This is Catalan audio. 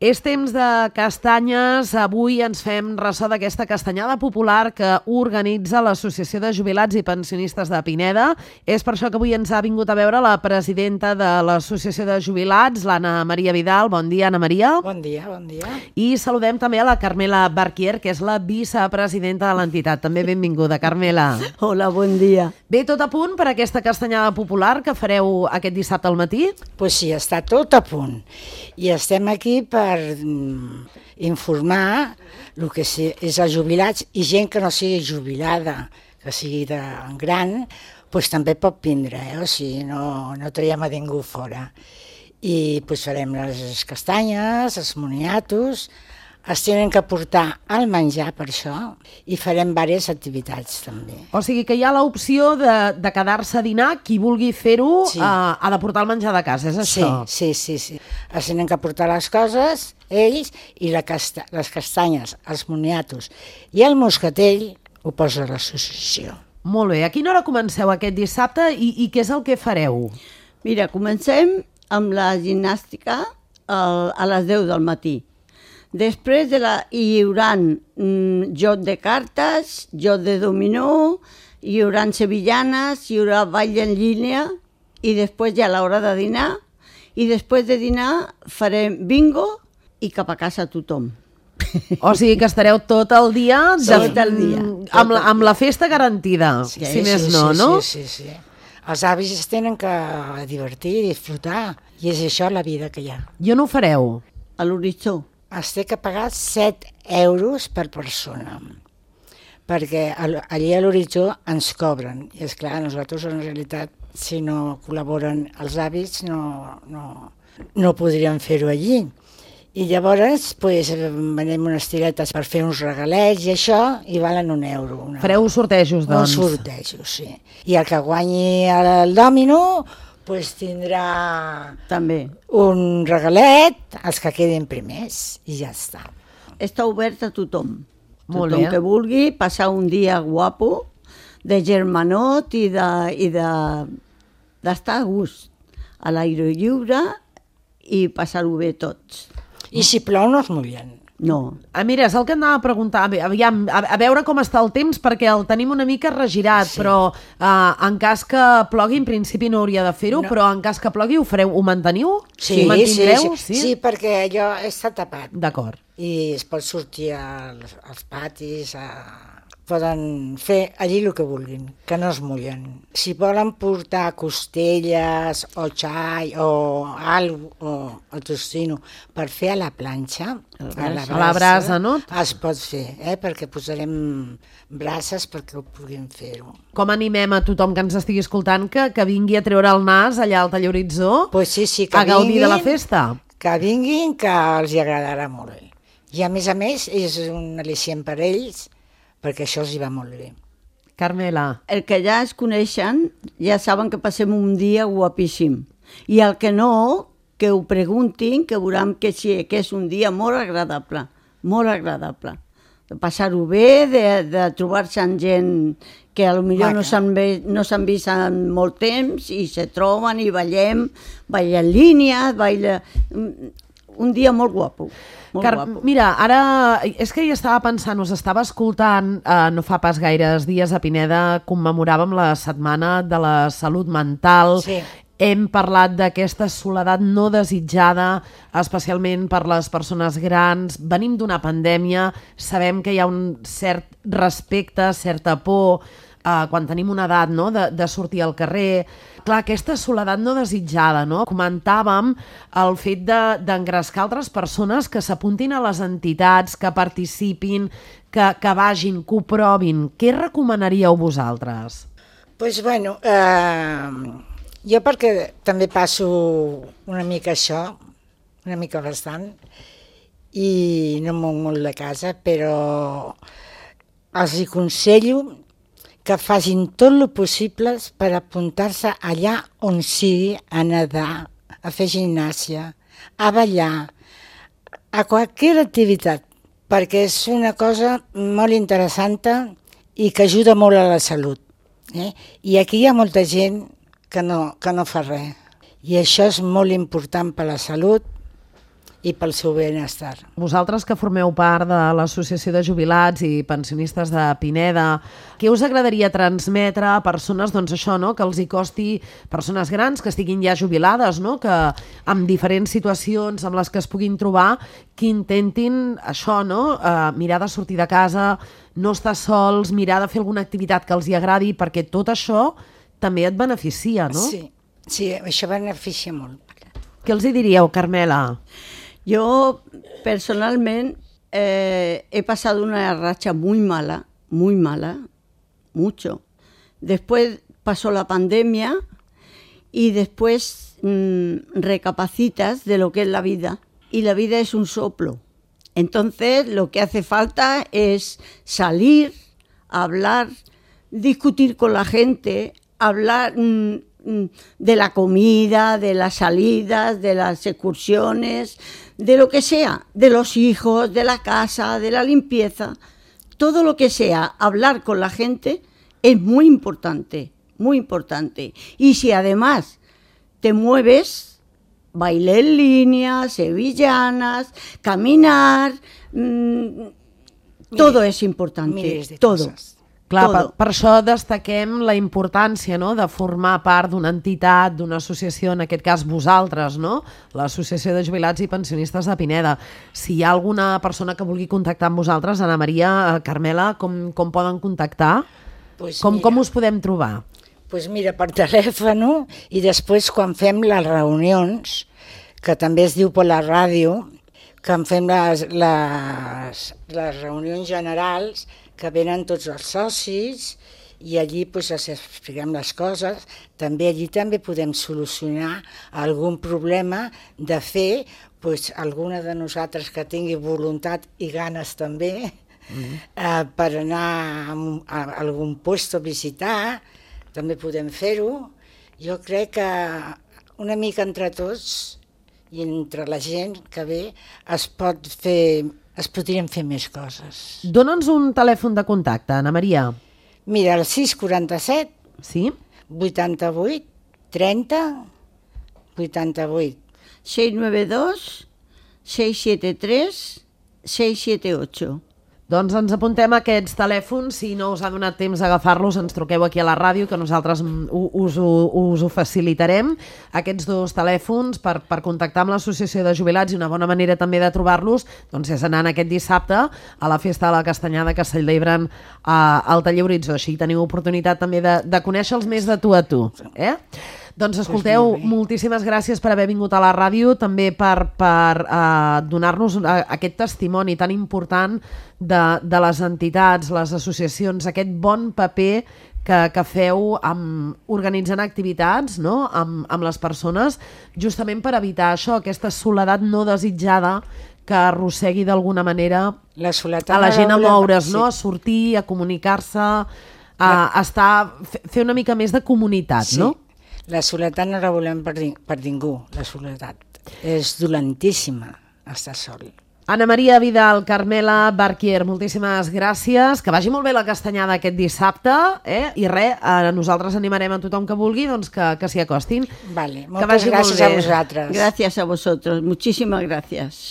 És temps de castanyes. Avui ens fem ressò d'aquesta castanyada popular que organitza l'Associació de Jubilats i Pensionistes de Pineda. És per això que avui ens ha vingut a veure la presidenta de l'Associació de Jubilats, l'Anna Maria Vidal. Bon dia, Anna Maria. Bon dia, bon dia. I saludem també a la Carmela Barquier, que és la vicepresidenta de l'entitat. També benvinguda, Carmela. Hola, bon dia. Bé, tot a punt per aquesta castanyada popular que fareu aquest dissabte al matí? Doncs pues sí, està tot a punt. I estem aquí per mm, informar el que és els jubilats i gent que no sigui jubilada, que sigui de gran, pues també pot vindre, eh? o sigui, no, no traiem a ningú fora. I pues, farem les castanyes, els moniatos, es tenen que portar el menjar per això i farem diverses activitats també. O sigui que hi ha l'opció de, de quedar-se a dinar, qui vulgui fer-ho sí. uh, ha de portar el menjar de casa, és això? Sí, sí, sí, sí. Es tenen que portar les coses, ells, i la casta les castanyes, els moniatos i el moscatell ho posa l'associació. Molt bé. A quina hora comenceu aquest dissabte i, i què és el que fareu? Mira, comencem amb la gimnàstica a les 10 del matí Després de la, hi haurà mm, joc de cartes, joc de dominó, hi haurà sevillanes, hi haurà ball en línia i després ja a l'hora de dinar i després de dinar farem bingo i cap a casa tothom. O sigui que estareu tot el dia, de, tot el dia tot amb, la, amb la festa garantida, sí, si sí, més sí, no, sí, no? Sí, sí, sí. Els avis es tenen que divertir, disfrutar, i és això la vida que hi ha. I on ho fareu? A l'horitzó es té que pagar 7 euros per persona perquè allí a l'horitzó ens cobren i és clar, nosaltres en realitat si no col·laboren els avis no, no, no podríem fer-ho allí i llavors pues, venem unes tiretes per fer uns regalets i això, i valen un euro. Una... Fareu sortejos, doncs? Uns sortejos, sí. I el que guanyi el dòmino pues tindrà també un regalet, els que quedin primers, i ja està. Està obert a tothom. Molt tothom bé. que vulgui passar un dia guapo, de germanot i de, i de d'estar a gust a l'aire lliure i passar-ho bé tots. I si plou no es mullen. No. Ah, mira, és el que anava a preguntar. Aviam, a, a veure com està el temps, perquè el tenim una mica regirat, sí. però uh, en cas que plogui, en principi no hauria de fer-ho, no. però en cas que plogui ho fareu, ho manteniu? Sí, sí, sí, sí, sí, perquè allò està tapat. D'acord. I es pot sortir als, als patis, a, poden fer allí el que vulguin, que no es mullen. Si volen portar costelles o xai o algo, o el tostino per fer a la planxa, a la brasa, a la brasa no? es pot fer, eh? perquè posarem braces perquè ho puguin fer-ho. Com animem a tothom que ens estigui escoltant que, que vingui a treure el nas allà al talloritzó pues sí, sí, que a gaudir vinguin, de la festa? Que vinguin, que els agradarà molt. I a més a més és un al·licient per ells, perquè això els hi va molt bé. Carmela. El que ja es coneixen, ja saben que passem un dia guapíssim. I el que no, que ho preguntin, que veuran que sí, que és un dia molt agradable, molt agradable. De passar-ho bé, de, de trobar-se amb gent que a lo millor no s'han no vist en molt temps i se troben i ballem, balla en línia, balla... Un dia molt guapo. Molt Car guapo. Mira, ara és que hi estava pensant, us estava escoltant, eh, no fa pas gaires dies a Pineda commemoràvem la Setmana de la Salut Mental. Sí. Hem parlat d'aquesta soledat no desitjada, especialment per les persones grans. Venim d'una pandèmia, sabem que hi ha un cert respecte, certa por, eh, quan tenim una edat no? de, de sortir al carrer. Clar, aquesta soledat no desitjada, no? Comentàvem el fet d'engrescar de, altres persones que s'apuntin a les entitats, que participin, que, que vagin, que ho provin. Què recomanaríeu vosaltres? Pues bueno, eh, jo perquè també passo una mica això, una mica bastant, i no moc molt de casa, però els aconsello que facin tot el possible per apuntar-se allà on sigui a nedar, a fer gimnàsia, a ballar, a qualsevol activitat, perquè és una cosa molt interessant i que ajuda molt a la salut. Eh? I aquí hi ha molta gent que no, que no fa res. I això és molt important per la salut i pel seu benestar. Vosaltres que formeu part de l'Associació de Jubilats i Pensionistes de Pineda, què us agradaria transmetre a persones, doncs això, no?, que els hi costi, persones grans que estiguin ja jubilades, no?, que amb diferents situacions amb les que es puguin trobar, que intentin això, no?, uh, mirar de sortir de casa, no estar sols, mirar de fer alguna activitat que els hi agradi, perquè tot això també et beneficia, no? Sí, sí, això beneficia molt. Què els hi diríeu, Carmela? Yo personalmente eh, he pasado una racha muy mala, muy mala, mucho. Después pasó la pandemia y después mmm, recapacitas de lo que es la vida. Y la vida es un soplo. Entonces lo que hace falta es salir, hablar, discutir con la gente, hablar, mmm, de la comida, de las salidas, de las excursiones, de lo que sea, de los hijos, de la casa, de la limpieza, todo lo que sea, hablar con la gente es muy importante, muy importante. Y si además te mueves, baile en línea, sevillanas, caminar, mmm, todo es importante, todo. Cosas. Clar, per, per això destaquem la importància no?, de formar part d'una entitat, d'una associació, en aquest cas vosaltres, no? l'Associació de Jubilats i Pensionistes de Pineda. Si hi ha alguna persona que vulgui contactar amb vosaltres, Ana Maria, eh, Carmela, com, com poden contactar? Pues com, mira, com us podem trobar? Doncs pues mira, per telèfon i després quan fem les reunions, que també es diu per la ràdio, que en fem les, les, les reunions generals, que venen tots els socis i allí pues, expliquem les coses. També allí també podem solucionar algun problema de fer pues, alguna de nosaltres que tingui voluntat i ganes també mm -hmm. eh, per anar a, a algun lloc a visitar, també podem fer-ho. Jo crec que una mica entre tots i entre la gent que ve es pot fer es podrien fer més coses. Dóna'ns un telèfon de contacte, Ana Maria. Mira, el 647 sí? 88 30 88. 692 673 678. Doncs ens apuntem aquests telèfons, si no us ha donat temps d'agafar-los, ens truqueu aquí a la ràdio, que nosaltres us ho, us ho facilitarem, aquests dos telèfons per, per contactar amb l'Associació de Jubilats i una bona manera també de trobar-los doncs és anant aquest dissabte a la Festa de la Castanyada que celebren a, al Taller Horitzó, així teniu oportunitat també de, de conèixer-los més de tu a tu. Eh? Doncs escolteu, pues moltíssimes gràcies per haver vingut a la ràdio, també per, per uh, donar-nos uh, aquest testimoni tan important de, de les entitats, les associacions, aquest bon paper que, que feu amb, organitzant activitats no? amb, amb les persones, justament per evitar això, aquesta soledat no desitjada que arrossegui d'alguna manera la a la gent a moure's, sí. no? a sortir, a comunicar-se, a, a estar, fer una mica més de comunitat, sí. no? La soledat no la volem per, per ningú, la soledat. És dolentíssima estar sol. Ana Maria Vidal, Carmela Barquier, moltíssimes gràcies. Que vagi molt bé la castanyada aquest dissabte. Eh? I res, a nosaltres animarem a tothom que vulgui doncs que, que s'hi acostin. Vale, moltes que gràcies a vosaltres. Gràcies a vosaltres, muchísimas gràcies.